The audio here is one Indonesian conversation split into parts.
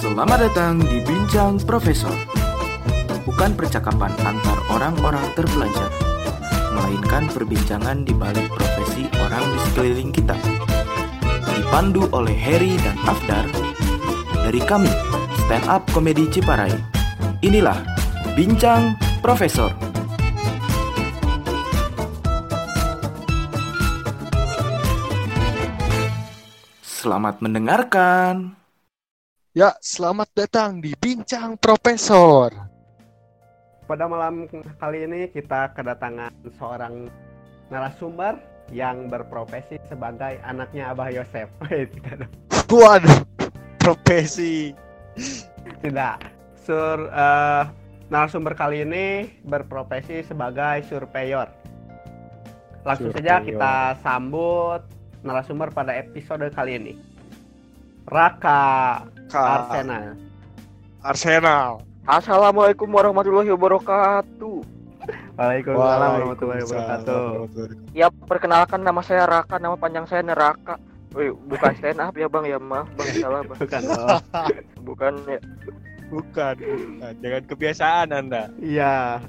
Selamat datang di Bincang Profesor. Bukan percakapan antar orang-orang terpelajar, melainkan perbincangan di balik profesi orang di sekeliling kita. Dipandu oleh Harry dan Afdar dari kami, Stand Up Komedi Ciparai. Inilah Bincang Profesor. Selamat mendengarkan. Ya, selamat datang di Bincang Profesor. Pada malam kali ini kita kedatangan seorang narasumber yang berprofesi sebagai anaknya Abah Yosef. Eh. Waduh, profesi. tidak. Sur eh, narasumber kali ini berprofesi sebagai surveyor. Langsung saja kita sambut narasumber pada episode kali ini. Raka Ka- Arsena. Arsenal. Assalamualaikum warahmatullahi wabarakatuh. Waalaikumsalam warahmatullahi wabarakatuh. Ya, perkenalkan nama saya Raka, nama panjang saya Neraka. Wih, bukan stand up ya bang, ya maaf bang, salah bang. Bukan. oh. Bukan ya. Bukan, bukan. Jangan kebiasaan Anda. Iya.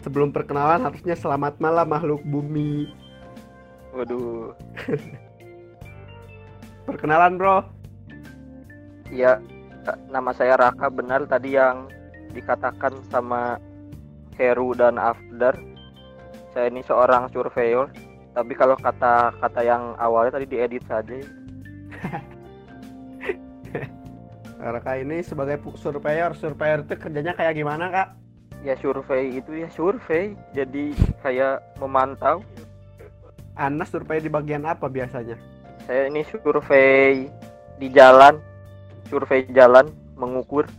Sebelum perkenalan harusnya selamat malam makhluk bumi. Waduh. Perkenalan bro. Ya, nama saya Raka benar tadi yang dikatakan sama Heru dan Afdar. Saya ini seorang surveyor. Tapi kalau kata-kata yang awalnya tadi diedit saja. Raka ini sebagai surveyor. Surveyor itu kerjanya kayak gimana kak? Ya survei itu ya survei. Jadi kayak memantau. Anda survei di bagian apa biasanya? Saya ini survei di jalan, survei jalan, mengukur.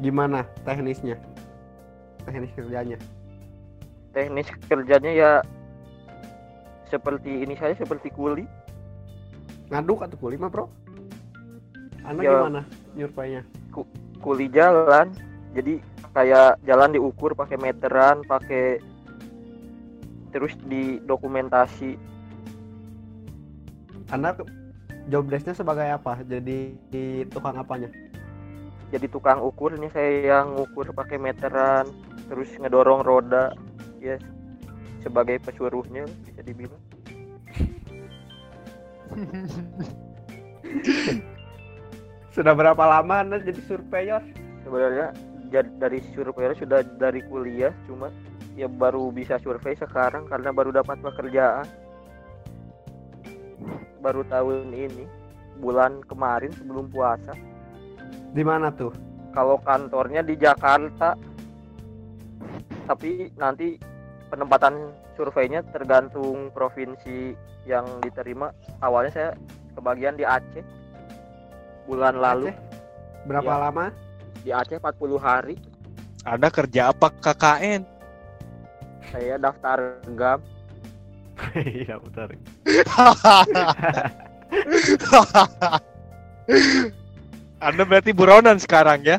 Gimana teknisnya? Teknis kerjanya. Teknis kerjanya ya seperti ini saya seperti kuli. Ngaduk atau kuli mah bro? Anda Ya. gimana nyurveinya? Kuli jalan. Jadi kayak jalan diukur pakai meteran, pakai terus didokumentasi. Anda ke- job desknya sebagai apa? Jadi di tukang apanya? Jadi tukang ukur ini saya yang ngukur pakai meteran, terus ngedorong roda. Ya sebagai pesuruhnya bisa dibilang. Sudah berapa lama Anda jadi surveyor? sebenarnya dari survei sudah dari kuliah cuma ya baru bisa survei sekarang karena baru dapat pekerjaan baru tahun ini bulan kemarin sebelum puasa Di mana tuh? kalau kantornya di Jakarta tapi nanti penempatan surveinya tergantung provinsi yang diterima awalnya saya kebagian di Aceh bulan lalu Aceh? Berapa Iya. lama? di Aceh 40 hari Anda kerja apa KKN? saya daftar GAM Iya betul. Anda berarti buronan sekarang ya?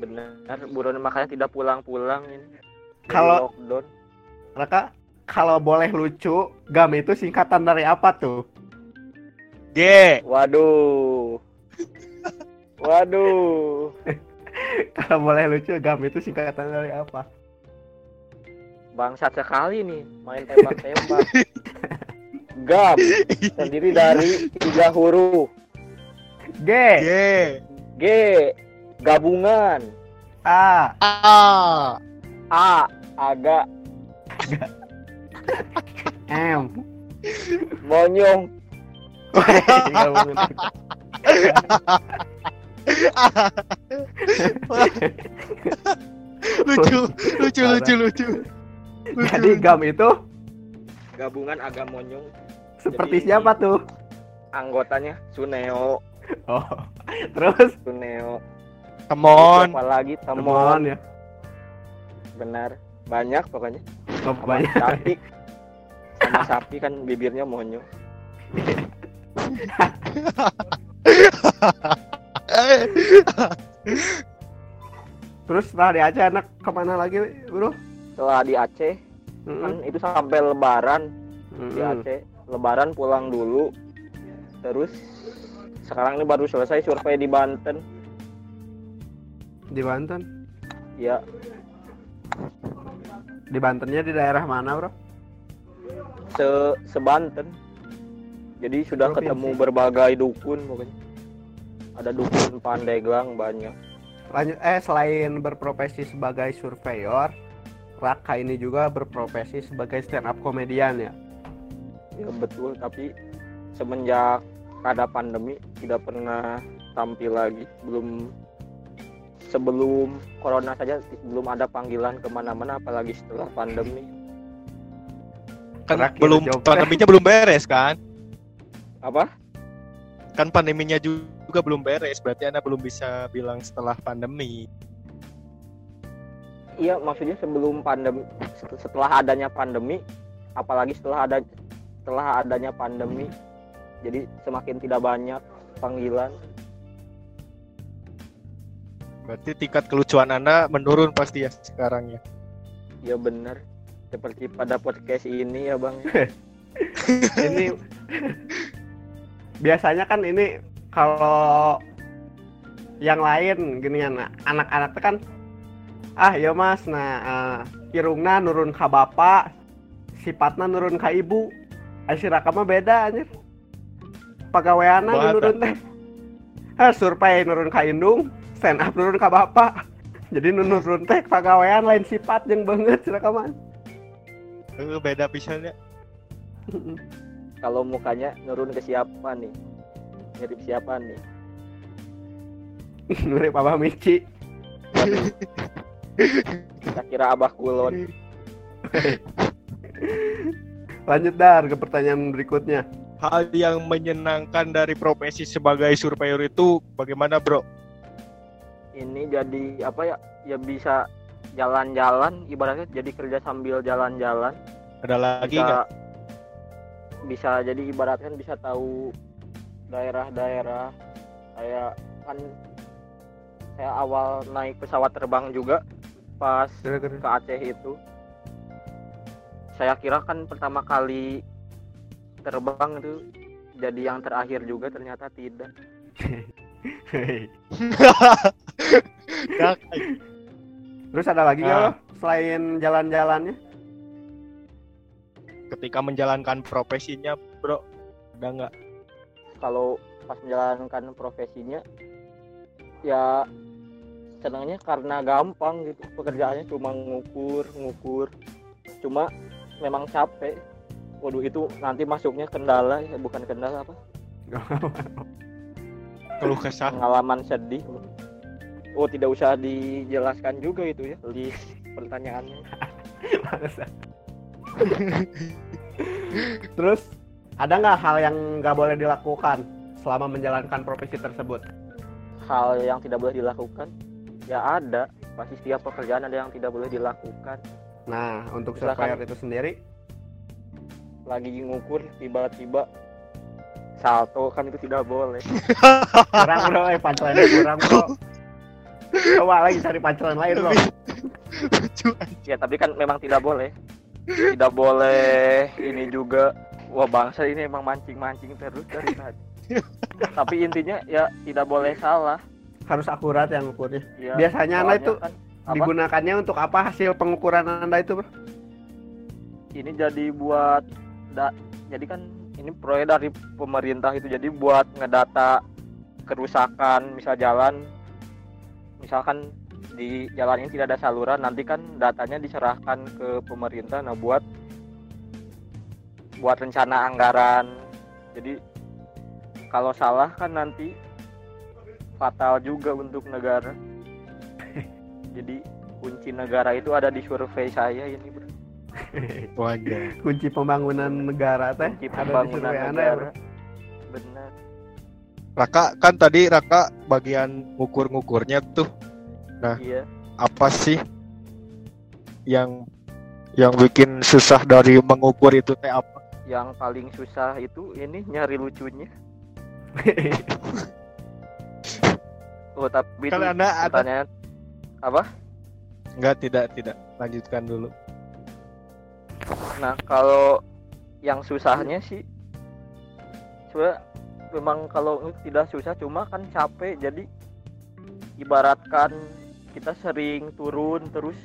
benar buron makanya tidak pulang-pulang ini Kalau- lockdown Raka, kalau boleh lucu, GAM itu singkatan dari apa tuh? G. waduh waduh Kalau boleh lucu, GAM itu singkatan dari apa? Bangsat sekali nih main tembak-tembak GAM terdiri dari tiga huruf G, G. G gabungan A, A. A agak M. monyong lucu, lucu, lucu, lucu. Jadi GAM itu gabungan agak monyong seperti Jadi- siapa tuh? anggotanya Suneo. Oh, terus? Suneo. Come on. Siapa lagi? Temon. Ya. benar. Banyak pokoknya. Oh, sama banyak. sapi. Sama sapi kan bibirnya monyong Terus setelah di Aceh anak ke mana lagi, bro? Setelah di Aceh kan Mm-mm. itu sampai Lebaran di Mm-mm. Aceh Lebaran pulang dulu terus sekarang ini baru selesai survei di Banten Di Banten. ya Di Bantennya di daerah mana, Bro? se sebanten jadi sudah Provinsi. ketemu berbagai dukun pokoknya ada dukun Pandeglang banyak Lanjut eh selain berprofesi sebagai surveyor, Raka ini juga berprofesi sebagai stand up komedian ya. ya betul tapi semenjak ada pandemi tidak pernah tampil lagi belum sebelum corona saja belum ada panggilan ke mana-mana apalagi setelah pandemi Kan Terakhir belum jawab. pandeminya belum beres kan? apa Kan pandeminya juga belum beres, berarti Anda belum bisa bilang setelah pandemi. Iya maksudnya sebelum pandemi setelah adanya pandemi apalagi setelah ada setelah adanya pandemi jadi semakin tidak banyak panggilan. Berarti tingkat kelucuan Anda menurun pasti ya sekarang ya. ya benar. Seperti pada podcast ini ya bang. Ini biasanya kan ini kalau yang lain gini ya anak-anak kan ah ya mas. Nah eh, irungna nurun ke bapak sifatnya nurun ke ibu. Mah beda anjir. Pegawaiana nurun teh. Ah survei nurun ke indung stand up nurun ke bapak jadi nu nurun teh pegawaian lain sifat yang banget si Raka mah. Eh, beda pisannya. kalau mukanya nurun ke siapa nih? Mirip siapa nih? Mirip Abah Mici kita kira abah kulon. Lanjut dar ke pertanyaan berikutnya. Hal yang menyenangkan dari profesi sebagai surveyor itu bagaimana, Bro? ini jadi apa ya ya bisa jalan-jalan ibaratnya jadi kerja sambil jalan-jalan. Ada lagi bisa nggak? bisa jadi ibaratkan bisa tahu daerah-daerah. Kayak kan saya awal naik pesawat terbang juga pas ke Aceh itu saya kira kan pertama kali terbang itu jadi yang terakhir juga ternyata tidak terus ada lagi nggak Ah. lo selain jalan-jalannya ketika menjalankan profesinya, Bro, ada nggak? kalau pas menjalankan profesinya ya senangnya karena gampang gitu pekerjaannya cuma ngukur ngukur. Cuma memang capek. Waduh itu nanti masuknya kendala ya bukan kendala apa? Keluh kesah. pengalaman sedih. Oh tidak usah dijelaskan juga itu ya list pertanyaannya. Terus ada nggak hal yang nggak boleh dilakukan selama menjalankan profesi tersebut? Hal yang tidak boleh dilakukan ya ada. Pasti setiap pekerjaan ada yang tidak boleh dilakukan. Nah untuk surveyor itu sendiri? Lagi ngukur tiba-tiba salto kan itu tidak boleh. Kurang bro. Eh pancelannya kurang bro. Coba lagi cari pancelan lain bro. Ya tapi kan memang tidak boleh. Tidak boleh ini juga. Wah bangsa ini emang mancing-mancing terus dari tadi. Tapi intinya ya tidak boleh salah harus akurat yang ukurnya ya, biasanya anda itu kan, apa, digunakannya untuk apa hasil pengukuran anda itu bro? Ini jadi buat da, jadi kan ini proyek dari pemerintah itu jadi buat ngedata kerusakan misal jalan misalkan di jalan ini tidak ada saluran nanti kan datanya diserahkan ke pemerintah nah buat buat rencana anggaran. Jadi kalau salah kan nanti fatal juga untuk negara. Jadi kunci negara itu ada di survei saya ini bro. Wajar. kunci pembangunan negara teh kunci ada di pembangunan survei anda ya bro. Negara benar. Raka kan tadi Raka bagian ngukur-ngukurnya tuh. Iya. apa sih yang yang bikin susah dari mengukur itu teh apa? yang paling susah itu ini nyari lucunya oh tapi itu Kalau anda ada? pertanyaan apa? Enggak, tidak, tidak. Lanjutkan dulu. nah kalau yang susahnya sih sebenarnya memang kalau tidak susah cuma kan capek. Jadi ibaratkan kita sering turun terus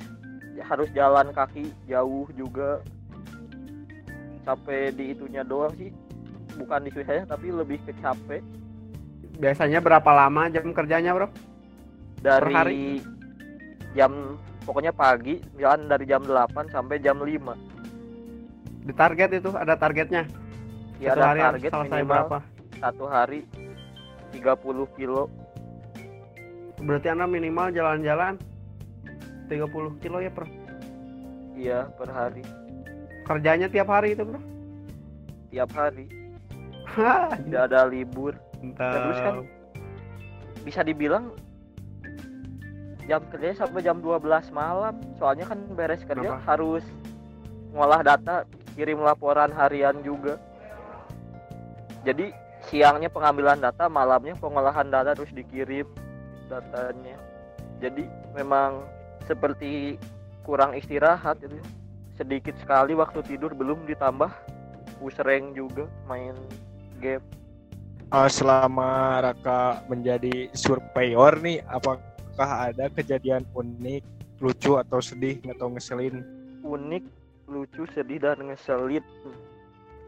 ya harus jalan kaki jauh juga. Capek di itunya doang sih. Bukan di susahnya tapi lebih ke capek Biasanya berapa lama jam kerjanya, Bro? dari hari? jam pokoknya pagi jalan dari jam 8 sampai jam 5 Di target itu ada targetnya. ya Satu ada hari target selesai berapa? satu hari 30 kilo Berarti Anda minimal jalan-jalan 30 kilo ya, Bro. iya per hari Kerjanya tiap hari itu, Bro. tiap hari tidak ada libur mantap. Terus kan bisa dibilang jam kerjanya sampai jam 12 malam. Soalnya kan beres kerja Kenapa? harus ngolah data kirim laporan harian juga. Jadi siangnya pengambilan data malamnya pengolahan data terus dikirim datanya. Jadi memang seperti kurang istirahat itu. Sedikit sekali waktu tidur belum ditambah. Pusreng juga main game Eh, selama Raka menjadi surveyor nih, apakah ada kejadian unik, lucu atau sedih atau ngeselin? unik lucu sedih dan ngeselin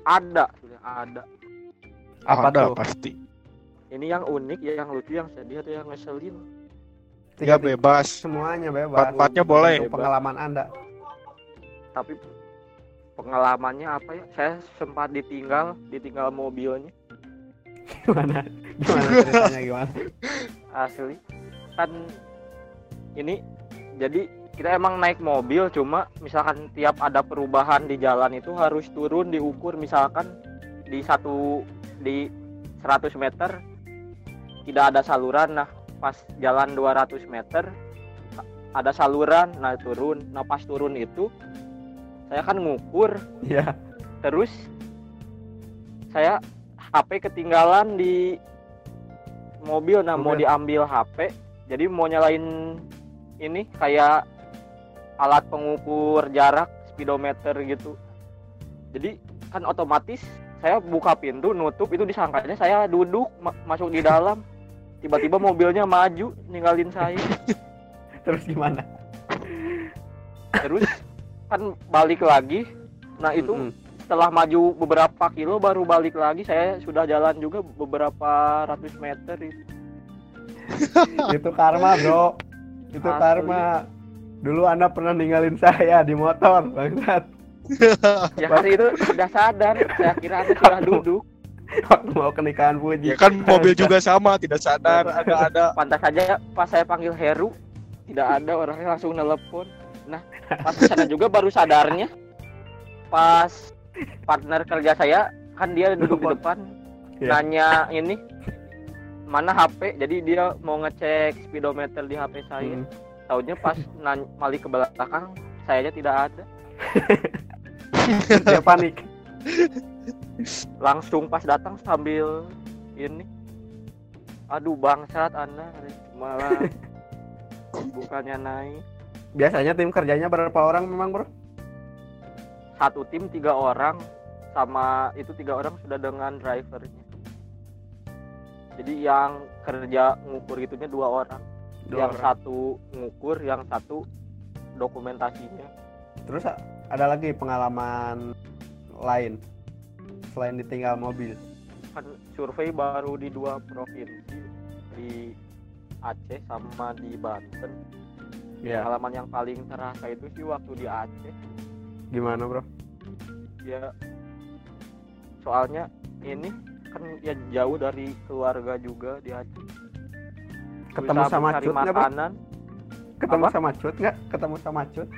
ada sudah ada Apa ada tuh? pasti. ini yang unik ya yang lucu yang sedih atau yang ngeselin Ya Tiga- bebas. Semuanya bebas. Empat-empatnya boleh. Itu pengalaman Anda. tapi pengalamannya apa ya saya sempat ditinggal ditinggal mobilnya Gimana? Gimana ceritanya gimana? asli kan ini jadi kita emang naik mobil cuma misalkan tiap ada perubahan di jalan itu harus turun diukur misalkan di satu di 100 meter tidak ada saluran nah pas jalan 200 meter ada saluran nah turun nah pas turun itu saya kan ngukur Iya. terus saya HP ketinggalan di mobil. Nah mau diambil HP jadi mau nyalain ini kayak alat pengukur jarak speedometer gitu. Jadi kan otomatis saya buka pintu nutup itu disangkanya saya duduk ma- masuk di dalam. Tiba-tiba mobilnya maju ninggalin saya. Terus gimana? terus kan balik lagi. Nah itu Mm-mm. Setelah maju beberapa kilo baru balik lagi saya sudah jalan juga beberapa ratus meter itu. itu karma, Bro. Itu Asli. karma. Dulu Anda pernah ninggalin saya di motor, bangsat. ya hari itu sudah sadar saya kira anda sudah duduk Waktu mau ke nikahan Puji. Ya kan mobil juga sama, tidak sadar ada ada. pantas saja pas saya panggil Heru tidak ada orangnya langsung nelpon nah pas sana juga baru sadarnya pas partner kerja saya kan dia duduk di depan Iya. nanya ini mana HP jadi dia mau ngecek speedometer di HP saya Hmm. tahunya pas nan balik ke belakang sayanya tidak ada Dia panik. langsung pas datang sambil ini aduh bangsat anda malah bukannya naik Biasanya tim kerjanya berapa orang memang, Bro? Satu tim tiga orang sama itu tiga orang sudah dengan drivernya jadi yang kerja ngukur itunya dua orang Dua yang orang. satu ngukur yang satu dokumentasinya Terus ada lagi pengalaman lain selain ditinggal mobil. kan survei baru di dua provinsi di Aceh sama di Banten Iya. pengalaman yang paling terasa itu sih waktu di Aceh Gimana, Bro? ya soalnya ini kan ya jauh dari keluarga juga di Aceh Ketemu Susah sama Cut makanan Ketemu Apa? sama Cut nggak? Ketemu sama Cut?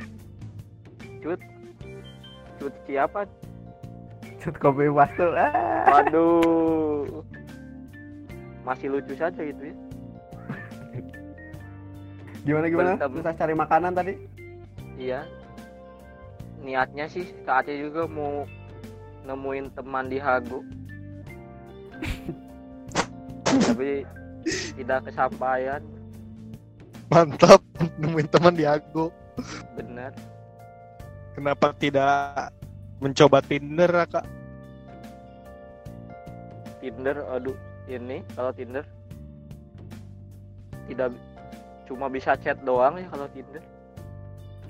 cut siapa Cut kopi pastul. Ah. waduh masih lucu saja itu ya Gimana gimana? Susah cari makanan tadi? iya niatnya sih ke Aceh juga mau nemuin teman di Hago. Tapi tidak kesampaian. Mantap nemuin teman di Ago. benar Kenapa tidak mencoba Tinder, Raka? Tinder aduh ini kalau Tinder tidak cuma bisa chat doang ya kalau Tinder.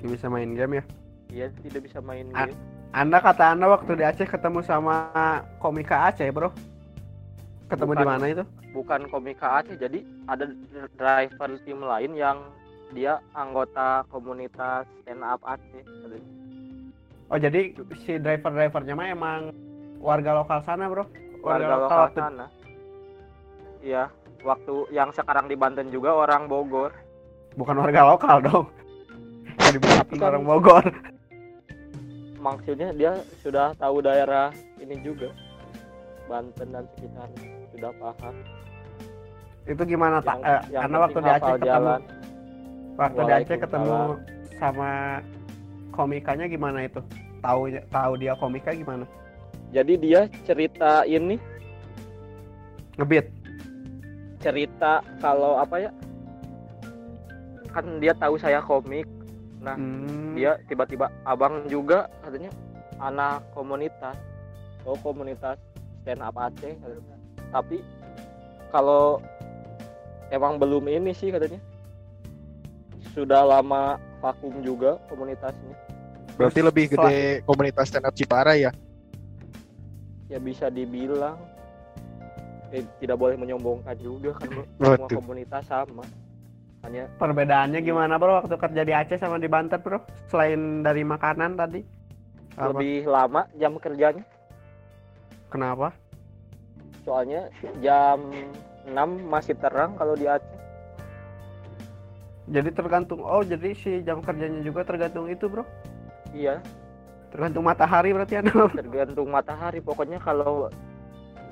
Bisa main game ya iya tidak bisa main Ah. game. Anda kata anda waktu di Aceh ketemu sama komika Aceh bro. Ketemu di Bukan. mana itu? Bukan komika Aceh jadi ada driver tim lain yang dia anggota komunitas stand up Aceh. Oh jadi si driver drivernya mah emang warga lokal sana bro? Warga lokal waktu- sana. Iya waktu yang sekarang di Banten juga orang Bogor. Bukan warga lokal dong. Dibilang Tapi kan- orang Bogor maksudnya dia sudah tahu daerah ini juga. Banten dan sekitarnya. Sudah paham. Itu gimana tak eh, yang karena waktu di Aceh ketemu jalan. waktu di Aceh ketemu sama komikanya gimana itu? Tahu tahu dia komika gimana? Jadi dia cerita ini. Ngebit? Cerita kalau apa ya? Kan dia tahu saya komik Nah, Hmm, dia tiba-tiba abang juga katanya anak komunitas oh komunitas stand up Aceh katanya. tapi kalau emang belum ini sih katanya. Sudah lama vakum juga komunitasnya. Berarti Terus lebih setelah- gede komunitas stand up Cipara ya? ya bisa dibilang. Eh, tidak boleh menyombongkan juga kan semua komunitas sama hanya perbedaannya gimana bro? Waktu kerja di Aceh sama di Banten bro? Selain dari makanan tadi? Apa? Lebih lama jam kerjanya. Kenapa? Soalnya jam 6 masih terang kalau di Aceh. Jadi tergantung oh jadi si jam kerjanya juga tergantung itu bro? Iya. Tergantung matahari berarti anda tergantung matahari. Pokoknya kalau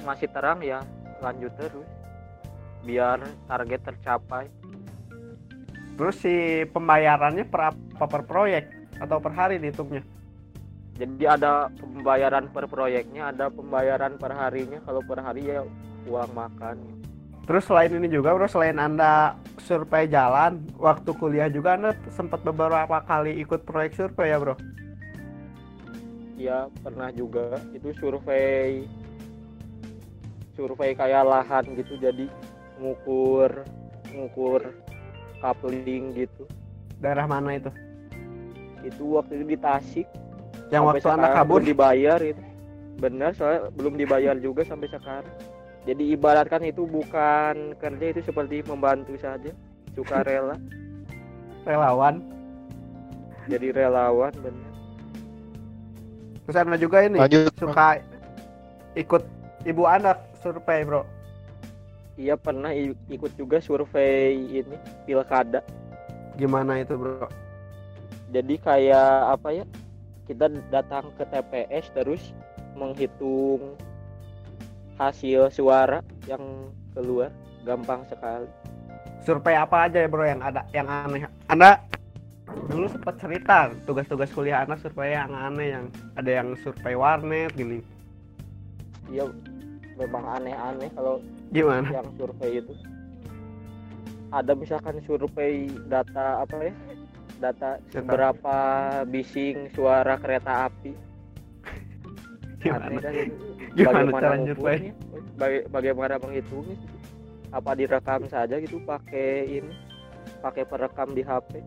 masih terang ya lanjut terus. Biar target tercapai terus si pembayarannya per apa per proyek atau per hari dihitungnya? Jadi ada pembayaran per proyeknya ada pembayaran per harinya. Kalau per hari ya uang makan. Terus selain ini juga bro selain anda survei jalan waktu kuliah juga anda sempat beberapa kali ikut proyek survei ya bro? Ya pernah juga. Itu survei survei kayak lahan gitu. Jadi ngukur ngukur coupling gitu. Daerah mana itu? Itu waktu itu di Tasik. Yang Sampai waktu sekarang kabur? dibayar itu. Benar soalnya belum dibayar juga sampai sekarang. Jadi ibaratkan itu bukan kerja itu seperti membantu saja sukarela. Relawan. Jadi relawan benar terus anda juga ini Lanjut. suka ikut ibu anda survei bro iya pernah ikut juga survei ini pilkada. Gimana itu bro? Jadi kayak apa ya kita datang ke TPS terus menghitung hasil suara yang keluar gampang sekali. Survei apa aja ya bro yang ada yang aneh? Anda dulu sempat cerita tugas-tugas kuliah anda survei yang aneh yang ada yang survei warnet gini. Iya memang aneh-aneh kalau gimana? Yang survei itu. Ada misalkan survei data apa ya data Data. seberapa bising suara kereta api. Gimana? Kan gimana cara survei ngukurnya? Baga- bagaimana menghitungnya? Apa direkam saja gitu pakai ini pakai perekam di HP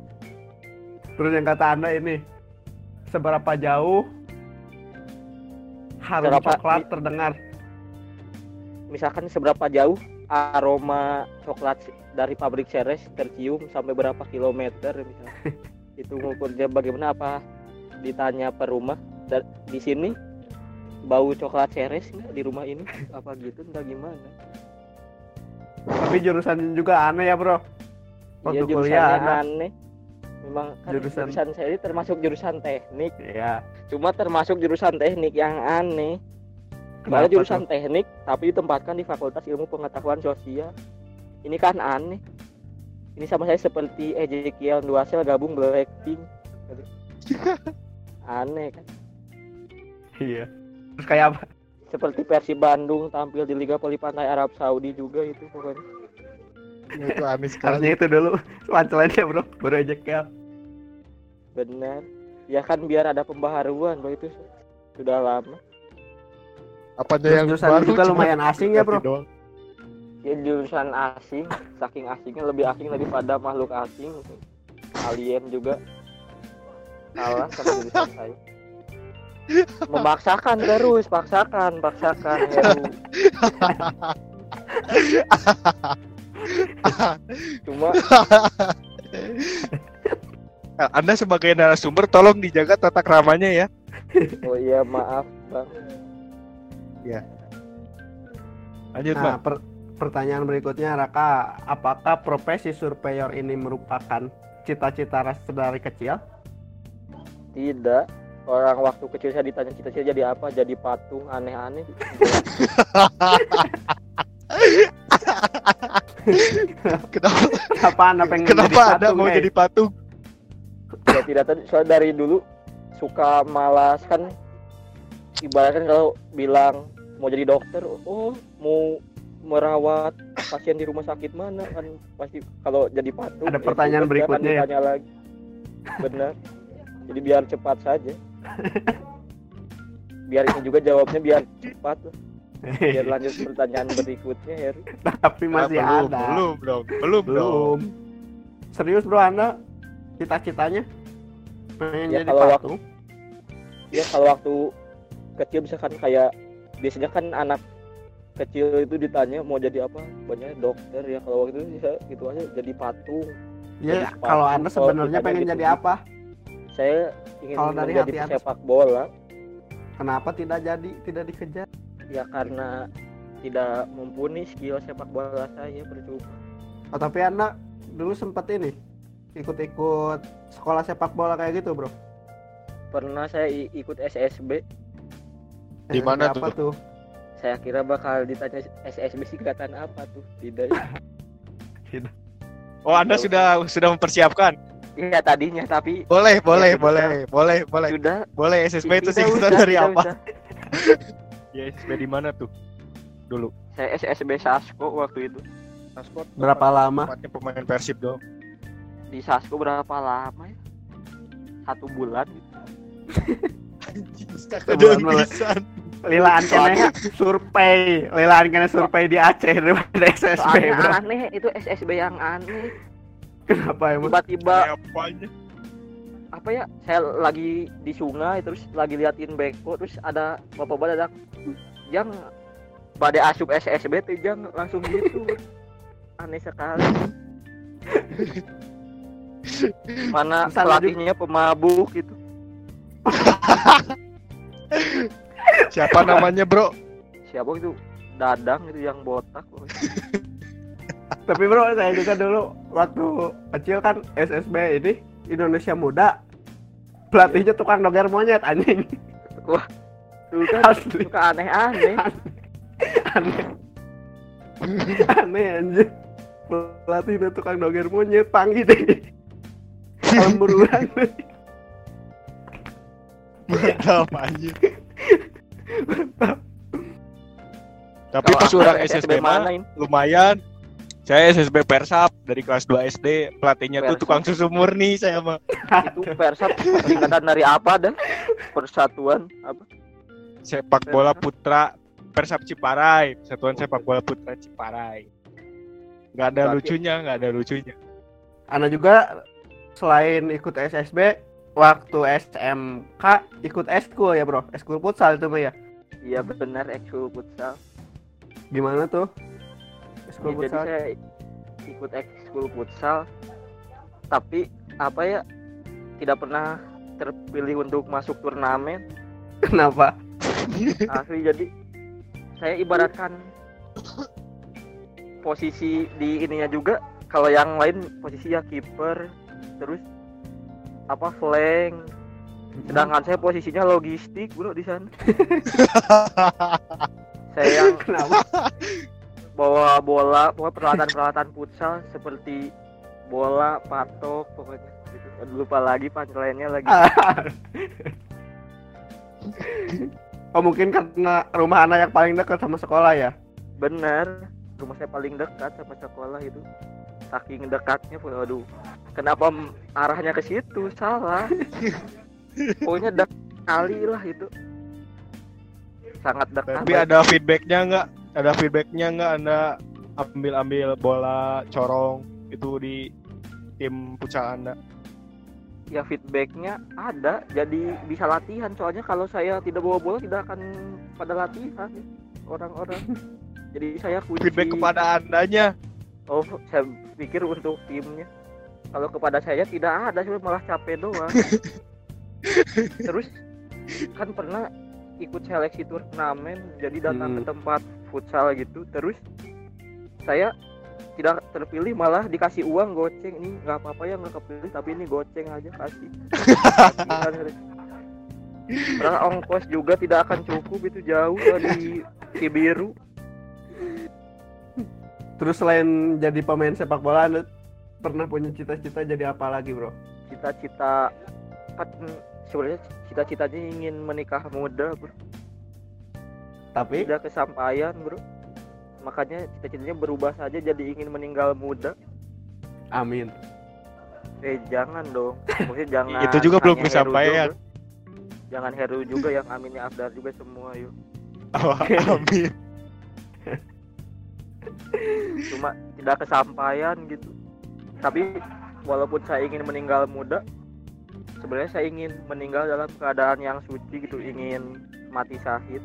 terus yang kata anda ini seberapa jauh harum Seberapa- coklat terdengar misalkan seberapa jauh aroma coklat dari pabrik Ceres tercium sampai berapa kilometer misalnya itu ngukurnya bagaimana apa ditanya per rumah. Dan di sini bau coklat Ceres nggak di rumah ini? Apa gitu entah gimana? Tapi jurusannya juga aneh ya bro. Waktu Iya kuliah. aneh. Memang kan Jurusan- jurusan saya ini termasuk jurusan teknik. Ya cuma termasuk jurusan teknik yang aneh kenapa Soalnya jurusan tuh? teknik tapi ditempatkan di Fakultas Ilmu Pengetahuan Sosial. Ini kan aneh. Ini sama saya seperti Ezekiel Duasel gabung Blackpink. aneh kan. iya terus kayak apa Seperti Persib Bandung tampil di Liga Voli Pantai Arab Saudi juga itu pokoknya. Itu aneh sekali. harusnya itu dulu punchline-nya bro baru kayak Benar. Ya kan biar ada pembaharuan bahwa itu sudah lama. Apa aja Terus yang jurusan baru juga lumayan asing ya, bro. doang. ya jurusan asing saking asingnya lebih asing daripada makhluk asing alien juga kalah sama jurusan saya memaksakan terus paksakan paksakan Heru cuma Nah, Anda sebagai narasumber tolong dijaga tata keramanya ya. oh iya maaf bang Lanjut, Nah, Bang. per- pertanyaan berikutnya Raka, apakah profesi surveyor ini merupakan cita-cita Ras dari kecil? tidak. Orang waktu kecil saya ditanya cita-cita jadi apa? Jadi patung aneh-aneh. Kenapa? Kenapa Anda pengen kenapa jadi Anda mau jadi patung? ya tidak tadi soal dari dulu suka malas kan ibaratkan kalau bilang mau jadi dokter oh mau merawat pasien di rumah sakit mana kan pasti kalau jadi patung Ada ya pertanyaan sudah, berikutnya kan ya? lagi benar jadi biar cepat saja biar ini juga jawabnya biar cepat biar lanjut pertanyaan berikutnya Heru Tapi masih Ah, belum, ada. Belum, dong. Belum, dong. Belum. Serius bro Anda cita-citanya pengen Ya, jadi kalau patung? ya kalau waktu kecil misalkan kayak biasanya kan anak kecil itu ditanya mau jadi apa? Banyak dokter ya kalau waktu itu bisa gitu aja jadi patung. Ya, jadi kalau Anda sebenarnya pengen gitu. jadi apa? saya ingin Kalau dari menjadi hati pesepak bola. Kenapa tidak jadi, tidak dikejar? ya karena tidak mumpuni skill sepak bola saya percuma. Oh, tapi Anda dulu sempat ini ikut-ikut sekolah sepak bola kayak gitu, Bro. pernah saya ikut SSB Di mana apa tuh? saya kira bakal ditanya SSB singkatan apa tuh tidak Oh, Anda sudah sudah mempersiapkan. ya tadinya tapi Boleh, boleh, sudah. boleh, boleh, boleh. sudah Boleh SSB itu Tidak singkatan dari tidak apa? Ya, SSB di mana tuh? Dulu. saya SSB Sasko waktu itu Transport. Berapa lama? Tempatnya pemain Persib dong. di Sasko berapa lama ya satu bulan Sebulan Ada Lilaan kena survei, lilaan kena survei di Aceh daripada SSB, soalnya Bro. aneh itu SSB yang aneh Kenapa emang? tiba-tiba apanya? apa ya saya lagi di sungai terus lagi liatin beko terus ada bapak-bapak datang yang pada asup SSB tuh jang langsung gitu aneh sekali mana pelatihnya pemabuk gitu Siapa namanya, Bro? siapa itu dadang itu yang botak Tapi bro, saya juga dulu waktu kecil kan SSB ini Indonesia Muda. Pelatihnya tukang doger monyet anjing. Dulu kan Asli suka aneh-aneh aneh. aneh anjing. Pelatihnya tukang doger monyet panggil deh. Kalau berulang Mantap Tapi pas orang SSB mana lumayan. Saya SSB Persap dari kelas 2 SD, pelatihnya tuh Persap. tukang susu murni saya mah. itu persat singkatan dari apa dah persatuan apa Sepak bola putra Persap Ciparai, Persatuan Sepak Bola Putra Ciparai. Nggak ada Berarti- lucunya, nggak ada lucunya. Ana juga selain ikut SSB waktu SMK ikut eskul ya bro? Eskul futsal itu ya? Iya benar ekskul futsal. Gimana tuh? Eskul Ya, jadi futsal? saya ikut ekskul futsal tapi apa ya tidak pernah terpilih untuk masuk turnamen. Kenapa? Asli jadi saya ibaratkan posisi di ininya juga kalau yang lain posisi ya kiper terus apa flank sedangkan saya posisinya logistik bro di sana. Saya yang kenapa? bawa bola pokoknya peralatan-peralatan futsal seperti bola patok pokoknya. Gitu. Lupa lagi punchline-nya lagi. Oh mungkin karena rumah anak yang paling dekat sama sekolah ya? Bener rumah saya paling dekat sama sekolah itu saking dekatnya waduh kenapa m- arahnya ke situ? Salah. Pokoknya dekat kali lah itu. Sangat dekat Tapi ada feedbacknya nggak? Ada feedbacknya nggak Anda ambil-ambil bola corong itu di tim futsal anda? Ya feedbacknya ada. Jadi bisa latihan. Soalnya kalau saya tidak bawa bola tidak akan pada latihan orang-orang. Jadi saya kunci feedback kepada andanya oh saya pikir untuk timnya. Kalau kepada saya tidak ada cuma malah capek doang. Terus kan pernah ikut seleksi turnamen jadi datang ke Hmm. tempat futsal gitu. Terus saya tidak terpilih malah dikasih uang goceng. Ini nggak apa-apa ya nggak kepilih tapi ini goceng aja kasih. Padahal ongkos juga tidak akan cukup itu jauh di Cibiru Terus selain jadi pemain sepak bola, Anda pernah punya cita-cita jadi apa lagi, Bro? cita-cita kan sebenarnya cita-citanya ingin menikah muda bro. Tapi? Tidak kesampaian bro. Makanya cita-citanya berubah saja jadi ingin meninggal muda. Amin. eh jangan dong. Maksudnya jangan Itu juga belum kesampaian. jangan Heru juga yang aminnya Afdar juga semua yuk. Oh, amin cuma tidak kesampaian gitu tapi walaupun saya ingin meninggal muda sebenarnya saya ingin meninggal dalam keadaan yang suci gitu ingin mati syahid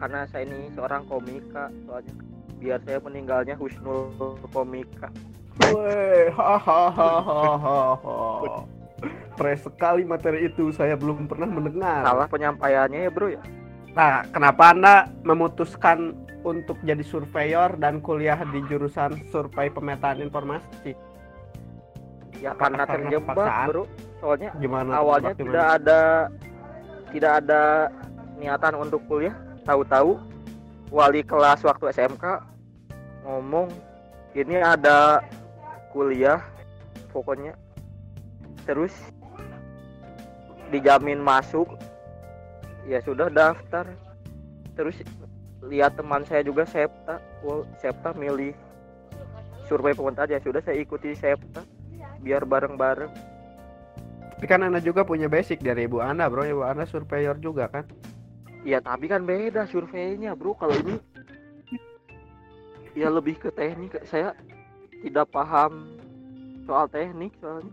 karena saya ini seorang komika soalnya biar saya meninggalnya husnul komika Weh, hahaha. Fresh sekali materi itu, saya belum pernah mendengar. salah penyampaiannya ya bro ya Nah, kenapa Anda memutuskan untuk jadi surveyor dan kuliah di jurusan survei pemetaan informasi? ya karena karena terjebak paksaan? bro soalnya Gimana? awalnya terjebak tidak ada tidak ada niatan untuk kuliah tahu-tahu wali kelas waktu SMK ngomong ini ada kuliah pokoknya terus dijamin masuk ya sudah daftar terus lihat teman saya juga Septa wow, Septa milih survei pemerintah ya sudah saya ikuti Septa biar bareng-bareng Tapi kan Anda juga punya basic dari ibu Anda, bro. Ibu Anda surveyor juga kan? Ya tapi kan beda surveinya bro kalau ini ya lebih ke teknik saya tidak paham soal teknik soalnya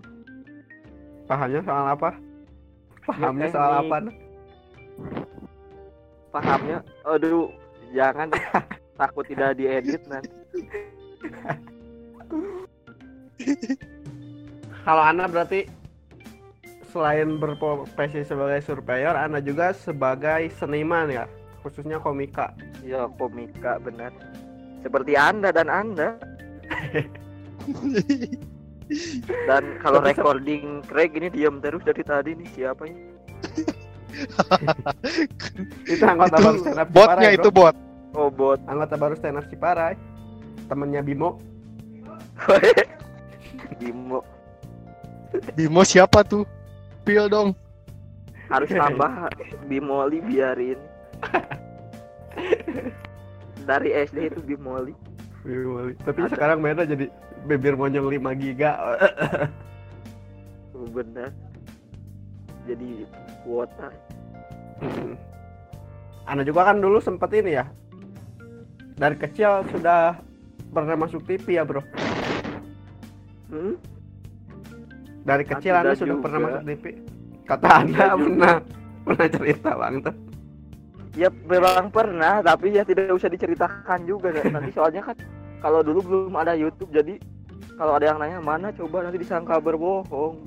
Pahamnya soal apa? Pahamnya soal teknik. apa? pahamnya aduh jangan takut tidak diedit nanti Kalau Anda berarti selain berprofesi sebagai surveyor, Anda juga sebagai seniman ya, khususnya komika. ya komika benar. Seperti anda dan anda. Dan kalau recording Craig ini diam terus dari tadi nih siapa ini Itu anggota itu baru stand up botnya Ciparai, itu bro. bot oh bot Anggota baru stand up Ciparai. Temennya Bimo. Bimo Bimo siapa tuh pil dong harus tambah bimoli biarin dari SD itu bimoli Bimo. Tapi Ada. sekarang beda jadi bibir monyong 5 giga. Oh, bener jadi kuota Anda juga kan dulu sempet ini ya. Dari kecil sudah pernah masuk TV ya, Bro. hmm? Dari kecil Anda sudah juga. pernah masuk TV. Kata Anda juga. pernah pernah cerita Bang tuh. ya memang pernah tapi ya tidak usah diceritakan juga kan. nanti soalnya kan kalau dulu belum ada YouTube jadi kalau ada yang nanya mana coba nanti disangka berbohong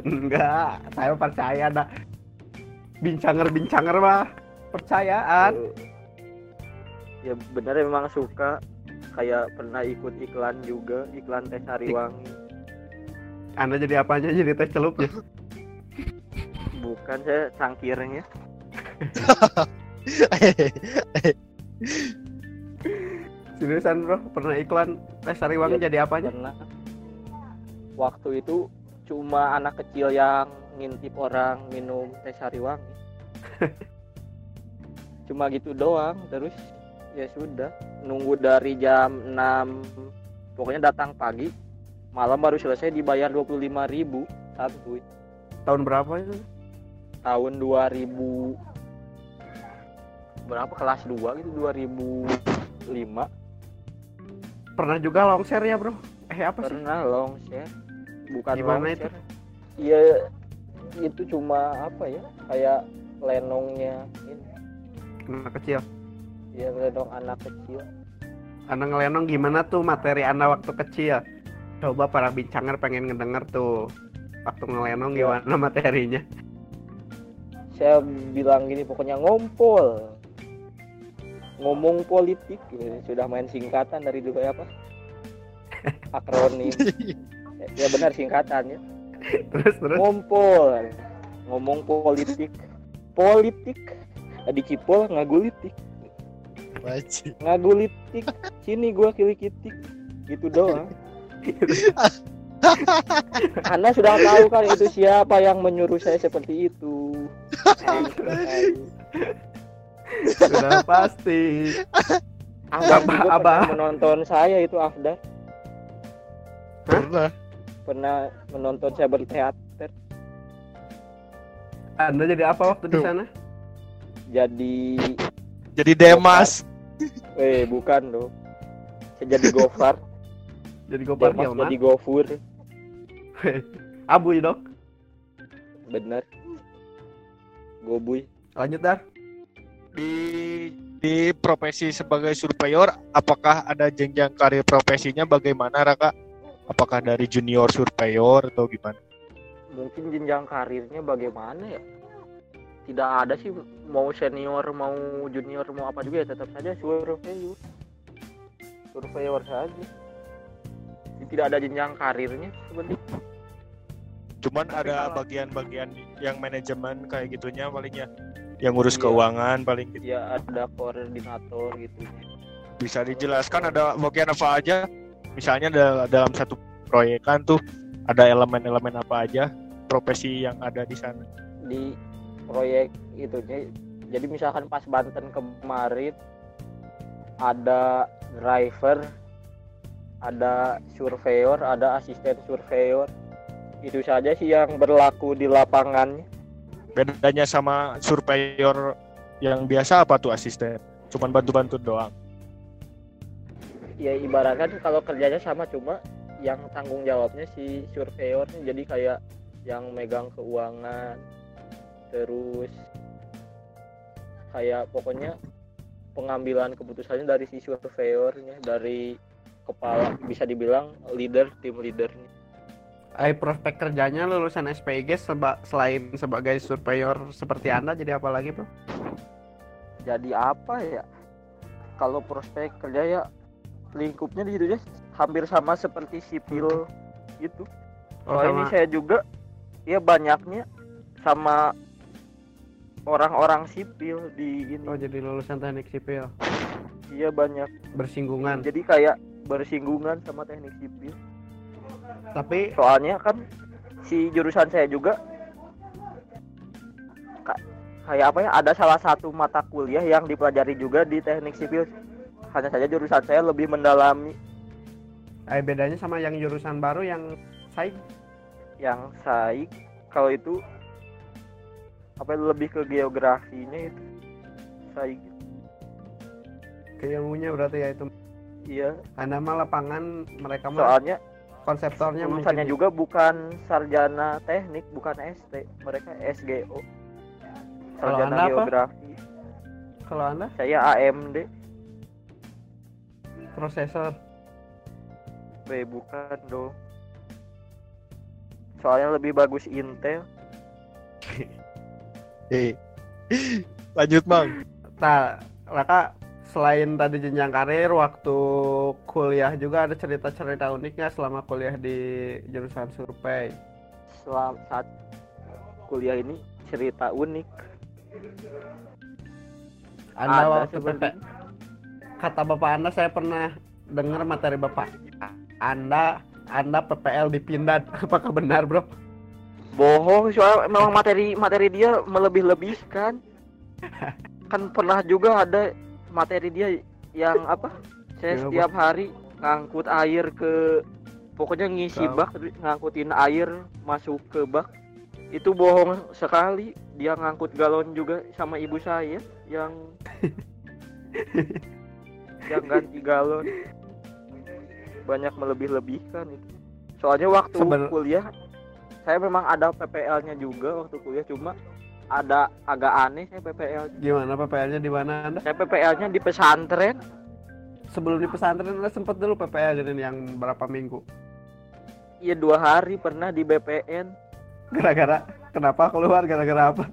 Enggak, saya percaya dah. Bincanger-bincanger mah percayaan. ya bener memang suka kayak pernah ikut iklan juga iklan teh sariwangi Anda jadi apanya? Jadi teh celupnya. bukan saya cangkirnya Seriusan bro, pernah iklan teh sariwangi Iya, jadi apanya? karena waktu itu cuma anak kecil yang ngintip orang minum teh sariwangi cuma gitu doang terus ya sudah nunggu dari jam 6 pokoknya datang pagi malam baru selesai dibayar 25.000 ribu santuy Tahun berapa itu? tahun 2000 berapa kelas 2 gitu 2000 Pernah juga longshare ya, Bro? Eh, apa sih? pernah long share bukan Gimana long itu? share. Itu cuma apa ya kayak lenongnya ini Anak kecil. ya lenong anak kecil Anda ngelenong gimana tuh materi Anda waktu kecil? Coba para bincanger pengen ngedenger tuh. Waktu ngelenong Iya. gimana materinya? saya bilang gini pokoknya ngompol ngomong politik gitu. sudah main singkatan dari dulu ya apa akronim ya benar singkatan ya Terus terus. Ngompol ngomong politik. Politik. Dicipol ngagulitik. Wajib. ngagulitik. Sini gua kilikitik. Gitu doang. Anda sudah tahu kan itu siapa yang menyuruh saya seperti itu. Sudah pasti. Afdar Abah- menonton saya itu Afdar Pernah. Pernah menonton saya berteater Anda jadi apa waktu di Tuh. sana? jadi Jadi Demas. eh bukan loh saya jadi gofar Jadi gopar Demas Gilman. jadi gofur Abu ya, Dok. bener gobuy Lanjut dar. Di di profesi sebagai surveyor, apakah ada jenjang karir profesinya bagaimana Raka? Apakah dari junior surveyor atau gimana? mungkin jenjang karirnya bagaimana ya tidak ada sih mau senior mau junior mau apa juga ya tetap saja surveyor surveyor saja tidak ada jenjang karirnya sebenarnya Cuman Tapi ada kalau- bagian-bagian yang manajemen kayak gitunya paling ya. Yang ngurus Iya. keuangan paling gitu. ya ada koordinator gitu Bisa dijelaskan ada bagian apa aja? Misalnya da- dalam satu proyekan tuh ada elemen-elemen apa aja profesi yang ada di sana. di proyek itunya jadi misalkan pas Banten kemarin ada driver ada surveyor ada asisten surveyor itu saja sih yang berlaku di lapangannya Bedanya sama surveyor yang biasa apa tuh asisten? Cuman bantu-bantu doang. Ya ibaratkan kalau kerjanya sama cuma yang tanggung jawabnya si surveyornya. Jadi kayak yang megang keuangan terus kayak pokoknya pengambilan keputusannya dari si surveyornya dari kepala bisa dibilang leader tim leadernya. Eh, prospek kerjanya lulusan SPG seba- selain sebagai surveyor seperti Anda jadi apa lagi, Bro? jadi apa ya? Kalau prospek kerja ya lingkupnya di situ ya hampir sama seperti sipil gitu. Oh, Oh ini saya juga ya banyaknya sama orang-orang sipil di ini. Oh, jadi lulusan teknik sipil. iya banyak. Bersinggungan. jadi kayak bersinggungan sama teknik sipil. Tapi soalnya kan si jurusan saya juga ka- kayak apa ya ada salah satu mata kuliah yang dipelajari juga di teknik sipil hanya saja jurusan saya lebih mendalami. Eh, bedanya sama yang jurusan baru yang saya yang saya kalau itu apa lebih ke geografinya itu saya keilmunya berarti ya itu. iya. Anda mah lapangan mereka mah soalnya konseptornya lulusannya mungkin juga bukan sarjana teknik bukan ST mereka SGO sarjana geografi. Kalau Anda? Saya AMD prosesor. B bukan dong soalnya lebih bagus Intel Eh. Lanjut, Mang. Nah, Raka selain tadi jenjang karir waktu kuliah juga ada cerita-cerita uniknya selama kuliah di jurusan survei. selama saat kuliah ini cerita unik Anda Ada waktu seperti kata bapak Anda saya pernah dengar materi bapak Anda Anda PPL di Pindad. Apakah benar, Bro? bohong soal memang materi materi dia melebih-lebihkan kan pernah juga ada materi dia yang apa saya apa? setiap hari ngangkut air ke pokoknya ngisi bak ngangkutin air masuk ke bak itu bohong sekali dia ngangkut galon juga sama ibu saya yang yang ganti galon. Banyak melebih-lebihkan itu. Soalnya waktu Seben- kuliah saya memang ada PPL-nya juga waktu kuliah cuma ada agak aneh saya PPL Gimana PPL-nya di mana Anda? saya PPL-nya di pesantren. Sebelum di pesantren Anda sempat dulu PPL jadi yang berapa minggu? iya dua hari pernah di BPN Gara-gara kenapa keluar? Gara-gara apa?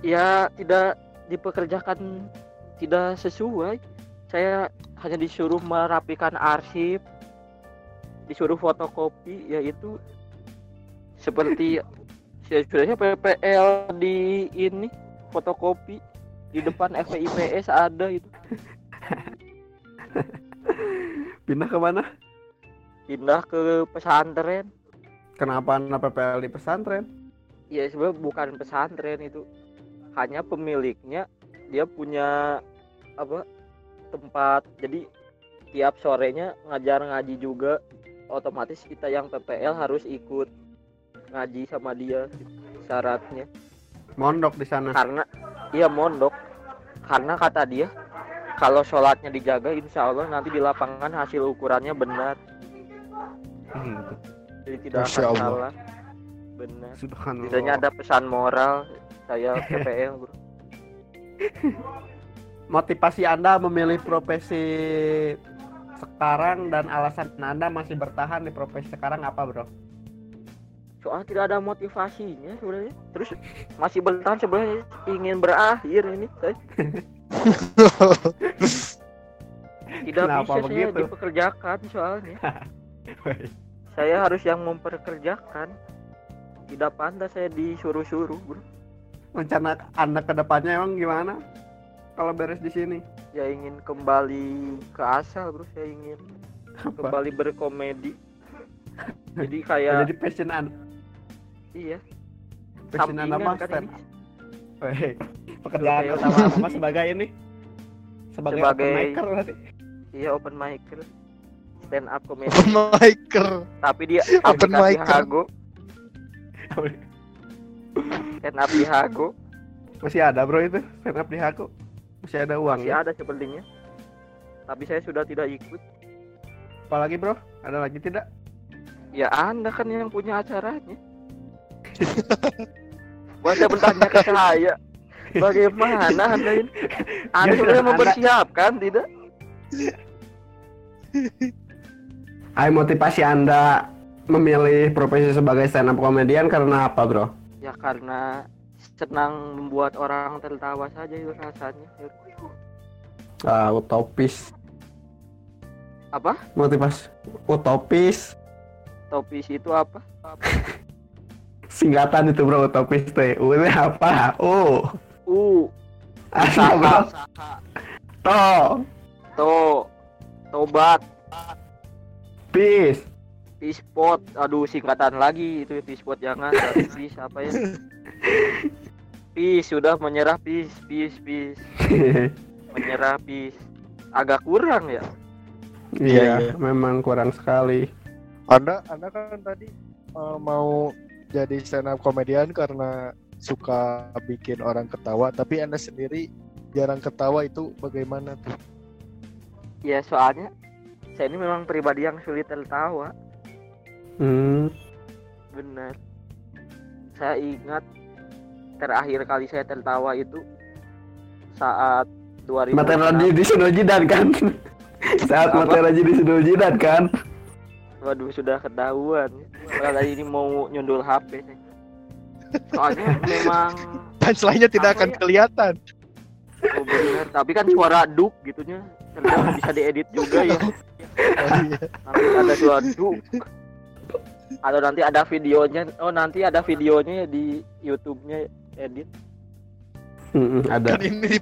ya tidak dipekerjakan tidak sesuai saya hanya disuruh merapikan arsip disuruh fotokopi yaitu seperti ya sebenarnya PPL di ini fotokopi di depan FPIPS ada itu Pindah ke mana? pindah ke pesantren Kenapa Anda PPL di pesantren? ya sebenarnya bukan pesantren itu hanya pemiliknya dia punya apa tempat jadi tiap sorenya ngajar ngaji juga otomatis kita yang PPL harus ikut ngaji sama dia syaratnya Mondok di sana. karena iya mondok karena kata dia kalau sholatnya dijaga insya Allah nanti di lapangan hasil ukurannya benar Hmm, jadi tidak Masya akan Allah. salah benar Subhanallah. Biasanya ada pesan moral saya PPL bro. Motivasi Anda memilih profesi sekarang dan alasan Anda masih bertahan di profesi sekarang apa, Bro? Soalnya tidak ada motivasinya sebenarnya. Terus masih bertahan sebenarnya ingin berakhir ini. saya. Tidak Kenapa bisa saya begitu? dipekerjakan soalnya. Saya harus yang memperkerjakan. Tidak pantas saya disuruh-suruh bro. Rencana Anda ke depannya emang gimana? Kalau beres di sini. Saya ingin kembali ke asal bro. Saya ingin Apa? kembali berkomedi. Jadi kayak Jadi passion Anda, iya. passion Anda sampingan mah kan. Weh, pekerjaan Oke, utama Anda sebagai ini sebagai, Sebagai- open micer berarti. Iya open micer stand up comedy Open micer. tapi dia Open micer. Hago stand up di Hago Masih ada bro itu stand up di aku. Masih ada uang masih ya? ada sepertinya tapi saya sudah tidak ikut Apalagi bro? Ada lagi tidak? ya anda kan yang punya acaranya Masa bertanya ke saya bagaimana anda ini anda Ya, sudah Anda- mempersiapkan tidak Ayo motivasi Anda memilih profesi sebagai stand up komedian karena apa bro? ya karena senang membuat orang tertawa saja itu rasanya Ah, utopis. apa Motivasi utopis. topis itu apa Singkatan itu bro utopis teh. U itu apa? U. u Asa bro. To. to tobat Pis. Pispot, aduh singkatan lagi itu pispot jangan tapi pis apa ya? Pis sudah menyerah pis pis pis menyerah pis agak kurang ya. Iya, iya. memang kurang sekali. Anda Anda kan tadi eh, mau jadi stand up komedian karena suka bikin orang ketawa, tapi Anda sendiri jarang ketawa itu bagaimana tuh? Ya soalnya saya ini memang pribadi yang sulit tertawa, Hmm. benar. Saya ingat terakhir kali saya tertawa itu saat 2006. Materi di Sunojidan kan? Saat Apa? materi di Sunojidan kan? Waduh sudah ketahuan. Kali ini mau nyundul HP. Soalnya memang Punchline-nya tidak Apa akan ya? kelihatan. oh bener. Tapi kan suara duk gitunya. Ternyata bisa diedit juga ya. Oh, iya. Nanti ada suara duk. Atau nanti ada videonya. Oh nanti ada videonya di YouTube-nya edit. Hmm, ada. Kan ini di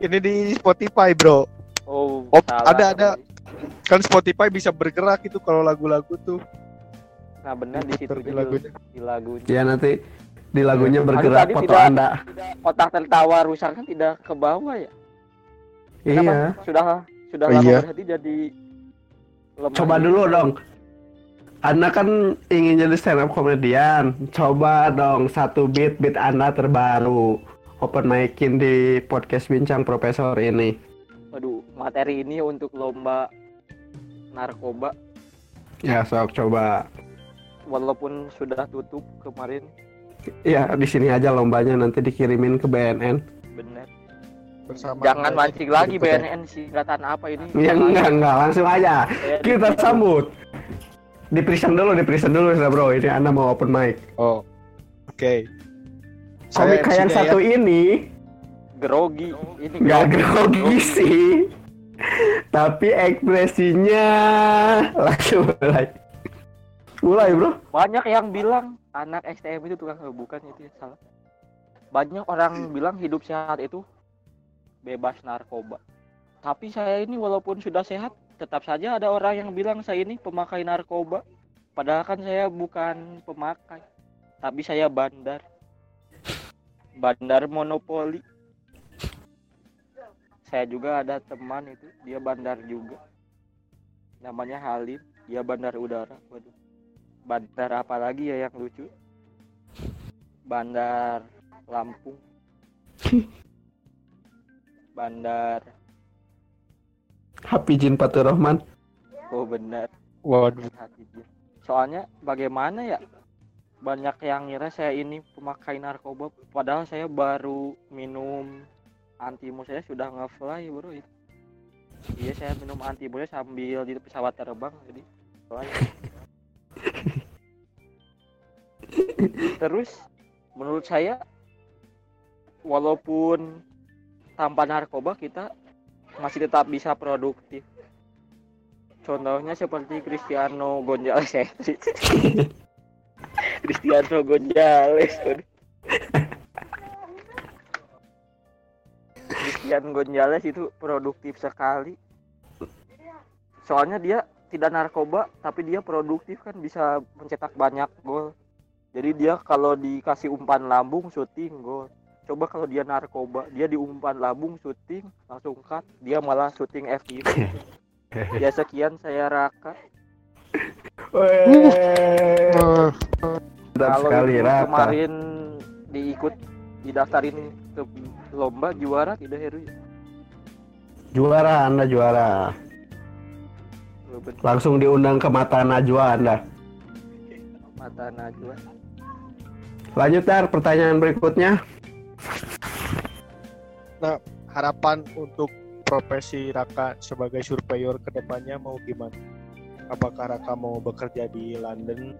ini di Spotify, Bro. Oh, Oh, salah. ada, ada. Kan Spotify bisa bergerak itu kalau lagu-lagu tuh. Nah benar di situ di lagunya. di lagunya. Ya nanti di lagunya Aduh, bergerak tadi foto tidak- Anda. Otak tertawa rusak kan tidak ke bawah ya? Iya. Kenapa? Sudah sudah Oh, lama iya. berarti jadi lemah Coba dulu dong. Anda kan ingin jadi stand up komedian. Coba dong satu beat beat Anda terbaru. Open micin di podcast Bincang Profesor ini. Aduh, materi ini untuk lomba narkoba Ya, sok coba. walaupun sudah tutup kemarin Ya, di sini aja lombanya nanti dikirimin ke BNN. bener. bersama Jangan mancing lagi. BNN singkatan apa ini? Ya enggak, enggak, langsung aja. Saya Kita sambut. Di present dulu, di present dulu ya, Bro. Ini Anda mau open mic. Oh. Oke. Komika yang MC-nya ya. satu ini grogi. Ini nggak grogi. grogi sih. Tapi ekspresinya langsung mulai. Mulai, Bro. Banyak yang bilang anak STM itu tukang bukan itu ya, salah. Banyak orang bilang hidup sehat itu bebas narkoba. Tapi saya ini walaupun sudah sehat, tetap saja ada orang yang bilang saya ini pemakai narkoba. Padahal kan saya bukan pemakai, tapi saya bandar. Bandar monopoli. Saya juga ada teman itu, dia bandar juga. Namanya Halim, dia bandar udara. Waduh. Bandar apa lagi ya yang lucu? Bandar Lampung. Bandar Hafijin Fatur Rahman. Oh benar. Waduh. hati dia. Soalnya bagaimana ya? Banyak yang ngira saya ini pemakai narkoba padahal saya baru minum antimo saya sudah nge-fly bro itu. Iya saya minum antimo sambil di pesawat terbang jadi. Terus menurut saya walaupun tanpa narkoba kita masih tetap bisa produktif. Contohnya seperti Cristiano Gonzalez. Cristiano Gonzalez. Cristiano Gonzalez itu produktif sekali. Soalnya dia tidak narkoba tapi dia produktif kan bisa mencetak banyak gol. Jadi dia kalau dikasih umpan lambung syuting gol. Coba kalau dia narkoba, dia diumpan lambung syuting langsung cut, dia malah syuting FIF. ya sekian saya Raka. Kalau sekali, itu Raka. kemarin diikut didaftarin ke lomba juara tidak Heru? Juara, Anda juara. Langsung diundang ke mata Najwa Anda. Mata Najwa. Lanjut, Dar, pertanyaan berikutnya. Harapan untuk profesi Raka sebagai surveyor ke depannya mau gimana? Apakah Raka mau bekerja di London?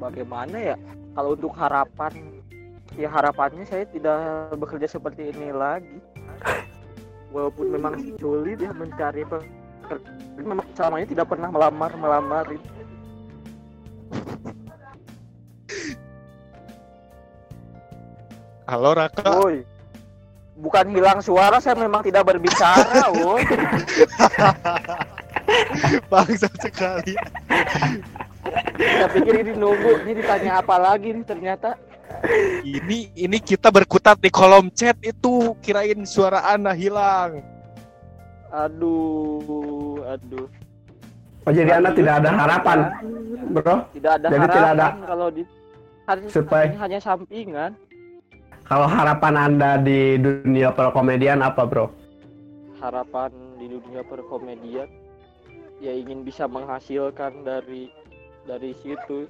Bagaimana ya? Kalau untuk harapan, ya harapannya saya tidak bekerja seperti ini lagi. Walaupun memang sulit ya mencari pekerjaan, memang selama ini tidak pernah melamar melamar. Halo Raka. Woi, bukan hilang suara, saya memang tidak berbicara, woi. Bangsa sekali. Saya pikir ini nunggu, ini ditanya apa lagi nih ternyata. Ini ini kita berkutat di kolom chat itu kirain suara Anda hilang. Aduh, aduh. Oh, jadi Anda tidak ada harapan, Bro? Tidak ada Jadi harapan tidak ada kalau di harus Supaya- hanya sampingan. Kalau harapan Anda di dunia perkomedian apa, Bro? Harapan di dunia perkomedian ya ingin bisa menghasilkan dari dari situ.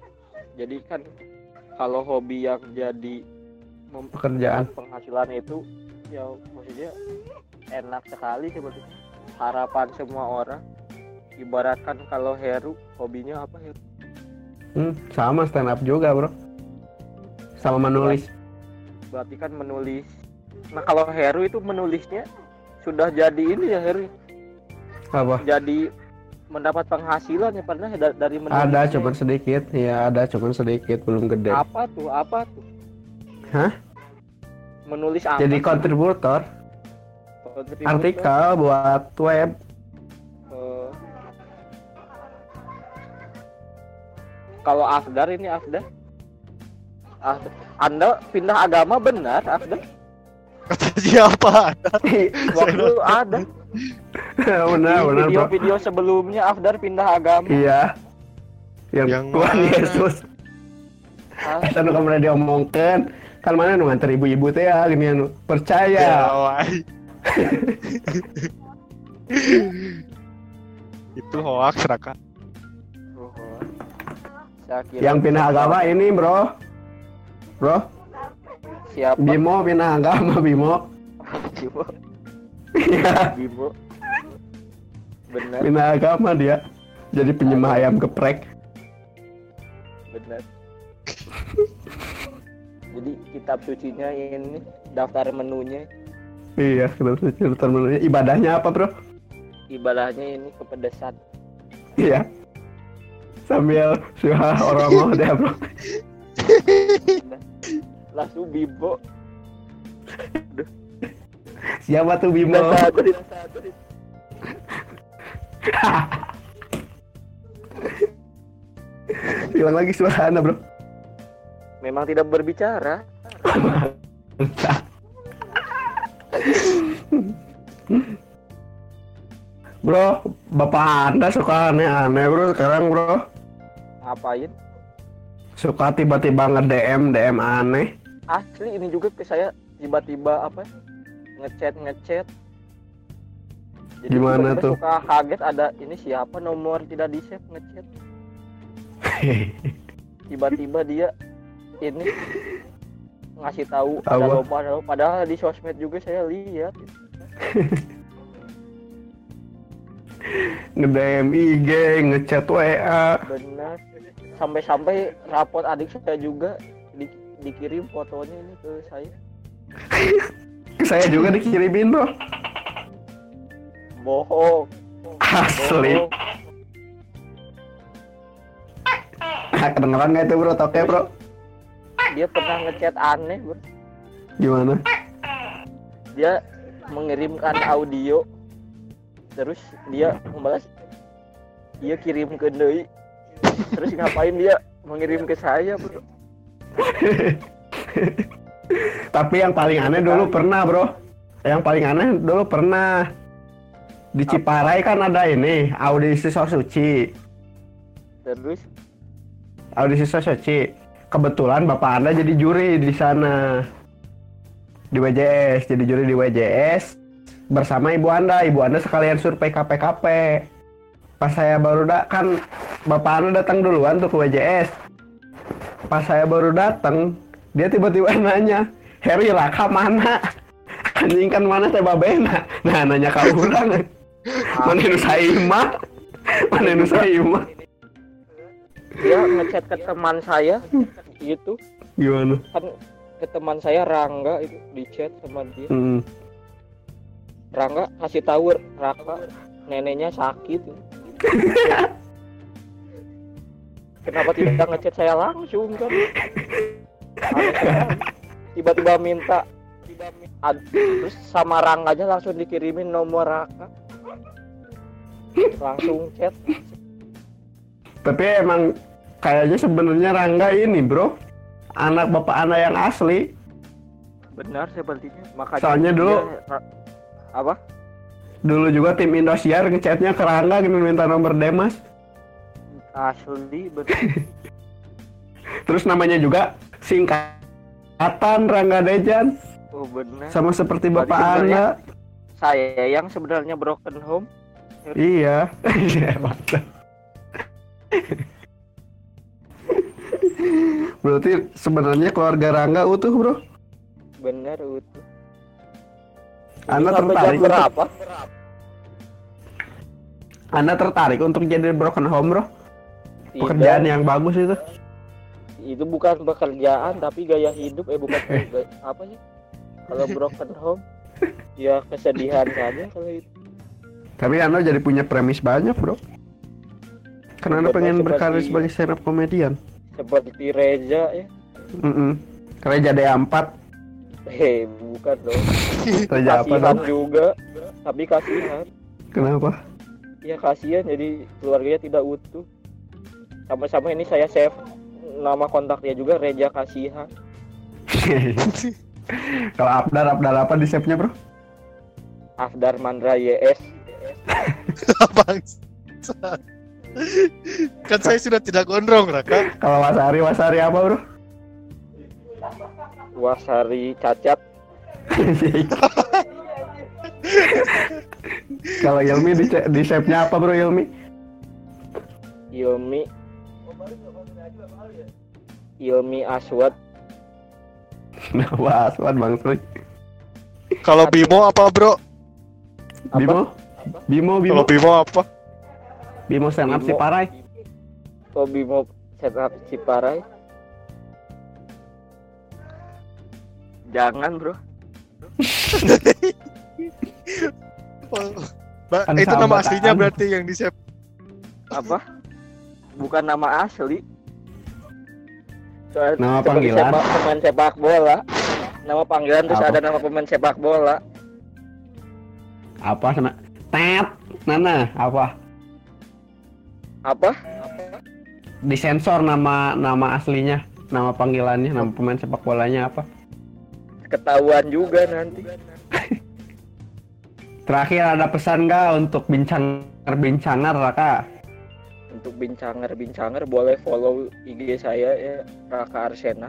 Jadi kan kalau hobi yang jadi Pekerjaan. penghasilan itu ya maksudnya enak sekali sebetulnya. Harapan semua orang ibaratkan kalau Heru hobinya apa Heru? Hmm, sama stand up juga, Bro. Sama menulis. Berarti kan menulis. Nah kalau Heru itu menulisnya sudah jadi ini ya Heru? Apa? jadi mendapat penghasilan ya pernah da- dari menulis Ada cuman sedikit, ya ada cuman sedikit, belum gede. apa tuh? Apa tuh? Hah? menulis apa Jadi kontributor, artikel buat web. Eh, kalau Afdar ini Afdar? Afdar. Anda pindah agama benar Afdar Kata siapa? waktu ada benar, di benar, video-video sebelumnya Afdar pindah agama Iya. Yang, Yang Tuhan mana? Yesus. Kita nu kemarin diomongkan. Kan mana nu nganter ibu-ibu teh ya gini anu. Percaya. Ya. Itu hoax Raka. Oh, saya kira Yang pindah agama ini bro. Bro, siapa? Bimo pindah agama Bimo. Bimo. Iya, Bimo. Benar, pindah agama dia. Jadi penyembah ayam geprek. benar. Jadi kitab sucinya ini daftar menunya Iya, kenapa sih cerita menunya? Ibadahnya apa bro? ibadahnya ini kepedesan. Iya. Sambil suha orang mau deh bro. Langsung Bimo. Siapa tuh Bimo? Hilang lagi suara anda bro. Memang tidak berbicara. Bro, bapak anda suka aneh-aneh bro sekarang bro. Ngapain? Suka tiba-tiba nge-DM, DM aneh. Asli ini juga ke saya tiba-tiba apa? Ngechat ngechat. Jadi Gimana tuh? Suka kaget ada ini siapa nomor tidak di save ngechat. Tiba-tiba dia ini ngasih tahu ada lomba. padahal di sosmed juga saya lihat Nge-DM IG, ngechat WA. benar sampai-sampai rapot adik saya juga di- dikirim fotonya ini ke saya Saya juga dikirimin bro. bohong Asli. bohong Kedengeran nggak itu bro? Toke bro? dia pernah ngechat aneh bro Gimana? dia mengirimkan audio terus dia membalas dia kirim ke Doi terus ngapain dia mengirim ke saya bro Tapi yang paling aneh dulu pernah bro. Yang paling aneh dulu pernah di Ciparai kan ada ini audisi Sosuci. terus Audisi Sosuci. Kebetulan bapak anda jadi juri di sana di WJS. Jadi juri di WJS bersama ibu anda. Ibu anda sekalian survei KPKP. Pas saya baru da kan bapak anda datang duluan tuh ke WJS. Pas saya baru datang, dia tiba-tiba nanya, Heri Raka mana? Anjing kan mana teh babena? Nah nanya ke orang. Mana nu saima? Mana nu saima? dia ngechat ke teman saya gitu Gimana? kan ke teman saya Rangga itu di chat sama dia Hmm. Rangga kasih tahu Raka neneknya sakit. Kenapa tidak ngechat saya langsung kan? Tiba-tiba minta. Ad- terus sama Rangga aja langsung dikirimin nomor Raka langsung chat. Tapi emang kayaknya sebenarnya Rangga ini bro, anak bapak anda yang asli. benar sepertinya makanya Soalnya dulu- dia apa Dulu juga tim Indosiar ngechatnya ke Rangga gitu minta nomor Demas. asli betul Terus namanya juga singkatan Rangga Dejan, oh benar sama seperti bapak anda. saya yang sebenarnya broken home Iya. Iya. Berarti sebenarnya keluarga Rangga utuh, Bro. benar utuh Anda tertarik berapa? Anda tertarik untuk jadi broken home, Bro? Tidak, Pekerjaan yang bagus itu. itu bukan pekerjaan tapi gaya hidup. Eh bukan gaya- apa sih? Kalau broken home ya kesedihan saja kalau itu. Tapi Anda jadi punya premis banyak, Bro. Karena Anda pengen seperti- berkarir sebagai stand up komedian. seperti Reza ya. Mm Reja D4, eh bukan dong Reja apa kasihan dong? juga tapi kasihan Kenapa? ya kasihan jadi keluarganya tidak utuh sama-sama ini saya save nama kontaknya juga Reja kasihan Kalau Abdar, Abdar apa di save-nya, Bro? Afdar Mandra YS Bangsa. kan saya sudah tidak gondrong Raka. Kalau Wasari, Wasari apa, Bro? Wasari Cacat Kalau Ilmi di, di shape-nya apa bro Ilmi? Ilmi Ilmi Aswad Wah, aswan bang Sri. Kalau Bimo apa bro? Apa? Bimo? Bimo, Bimo. Kalau Bimo apa? Bimo stand up si. Parai. Oh Bimo setup Ciparai Jangan bro Ba- Kan itu nama aslinya berarti yang di save. Apa? Bukan nama asli Soalnya Nama panggilan? sepak- pemain sepak bola Nama panggilan terus Apa? ada nama pemain sepak bola Apa sana? Tet. Nana, apa? Apa? Disensor nama nama aslinya, nama panggilannya, nama pemain sepak bolanya apa? Ketahuan juga nanti Terakhir ada pesan nggak untuk bincangar-bincangar Raka? Untuk bincanger-bincanger boleh follow IG saya ya Raka Arsena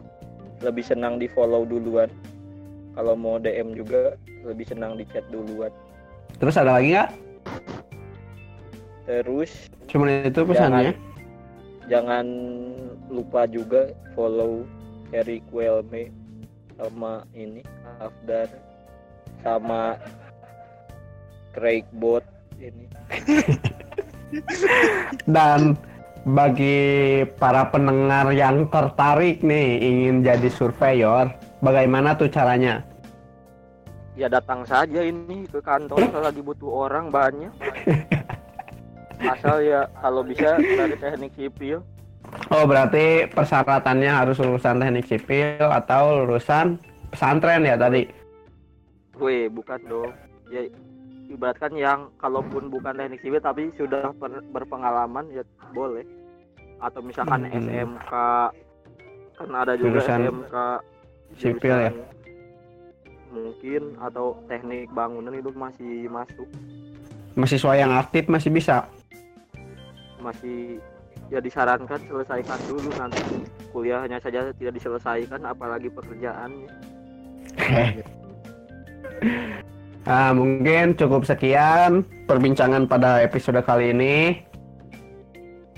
Lebih senang di follow duluan Kalau mau DM juga lebih senang di chat duluan Terus ada lagi nggak? Terus Cuman itu pesannya. jangan lupa juga follow Eric Welme sama ini Afdar sama Craig Bot ini. Dan bagi para pendengar yang tertarik nih ingin jadi surveyor, bagaimana tuh caranya? ya datang saja ini ke kantor kalau lagi butuh orang banyak. Asal ya kalau bisa dari teknik sipil Oh berarti persyaratannya harus lulusan teknik sipil atau lulusan pesantren ya tadi? Weh, bukan dong. Ya ibaratkan yang kalaupun bukan teknik sipil tapi sudah berpengalaman ya boleh. Atau misalkan Hmm. SMK kan ada juga Jurusan SMK sipil ya? Mungkin atau teknik bangunan itu masih masuk, Mahasiswa yang aktif masih bisa. masih ya disarankan selesaikan dulu nanti kuliahnya saja tidak diselesaikan apalagi pekerjaannya. Nah, mungkin cukup sekian perbincangan pada episode kali ini.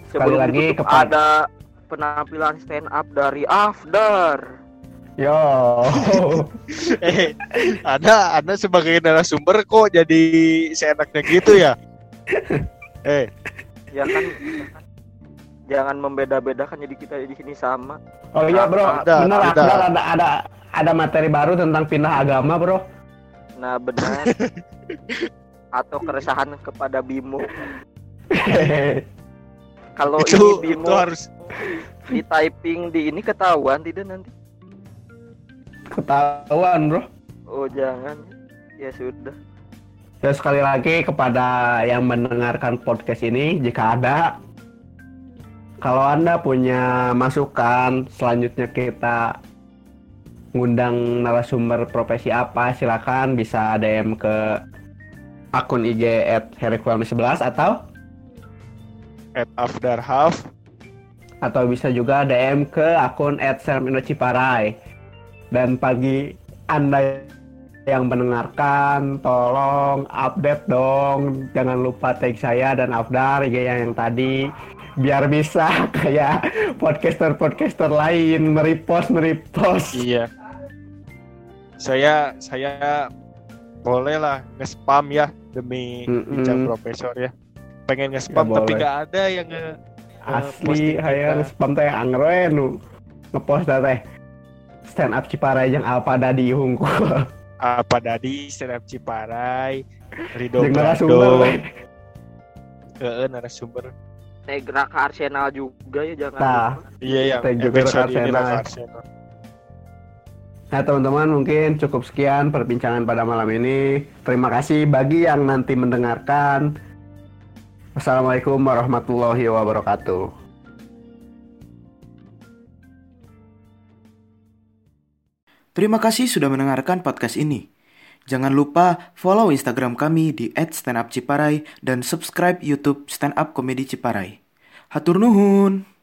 Sekali Sebelum lagi kepada- ada penampilan stand up dari Afdar. Yo. Eh, Anda, Anda sebagai narasumber kok jadi seenaknya gitu ya? Eh, ya kan jangan membeda-bedakan jadi kita di sini sama. Oh iya bro, Ada, bener ada. Ada ada ada materi baru tentang pindah agama bro. nah benar. Atau keresahan kepada Bimo. Kalau itu, ini itu Bimo harus di typing di ini ketahuan tidak nanti? Ketahuan bro. oh jangan. Ya sudah. Ya sekali lagi kepada yang mendengarkan podcast ini jika ada kalau Anda punya masukan selanjutnya kita ngundang narasumber profesi apa silakan bisa DM ke akun IG at 11 atau? At Afdar Half atau bisa juga DM ke akun at Ciparai dan bagi Anda yang mendengarkan tolong update dong. Jangan lupa tag saya dan Afdar IG yang, yang tadi biar bisa kayak podcaster-podcaster lain merepost merepost Iya. Saya saya boleh lah nge-spam ya demi Mm-mm. bincang profesor ya. Pengen nge-spam tapi nggak ada yang nge asli posting hayang kita. spam teh angre nu ngepost teh stand up Ciparai yang apa tadi hungkul apa tadi stand up Ciparai, Rido jeung Brando. Heeh, narasumber. Tag Raka Arsenal juga ya jangan Nah. lupa. Iya episode Raka ini Arsenal. Arsenal. Nah teman-teman mungkin cukup sekian perbincangan pada malam ini. Terima kasih bagi yang nanti mendengarkan. Wassalamualaikum warahmatullahi wabarakatuh. Terima kasih sudah mendengarkan podcast ini. Jangan lupa follow Instagram kami di @standupciparai dan subscribe YouTube Stand Up Comedy Ciparai. Hatur nuhun.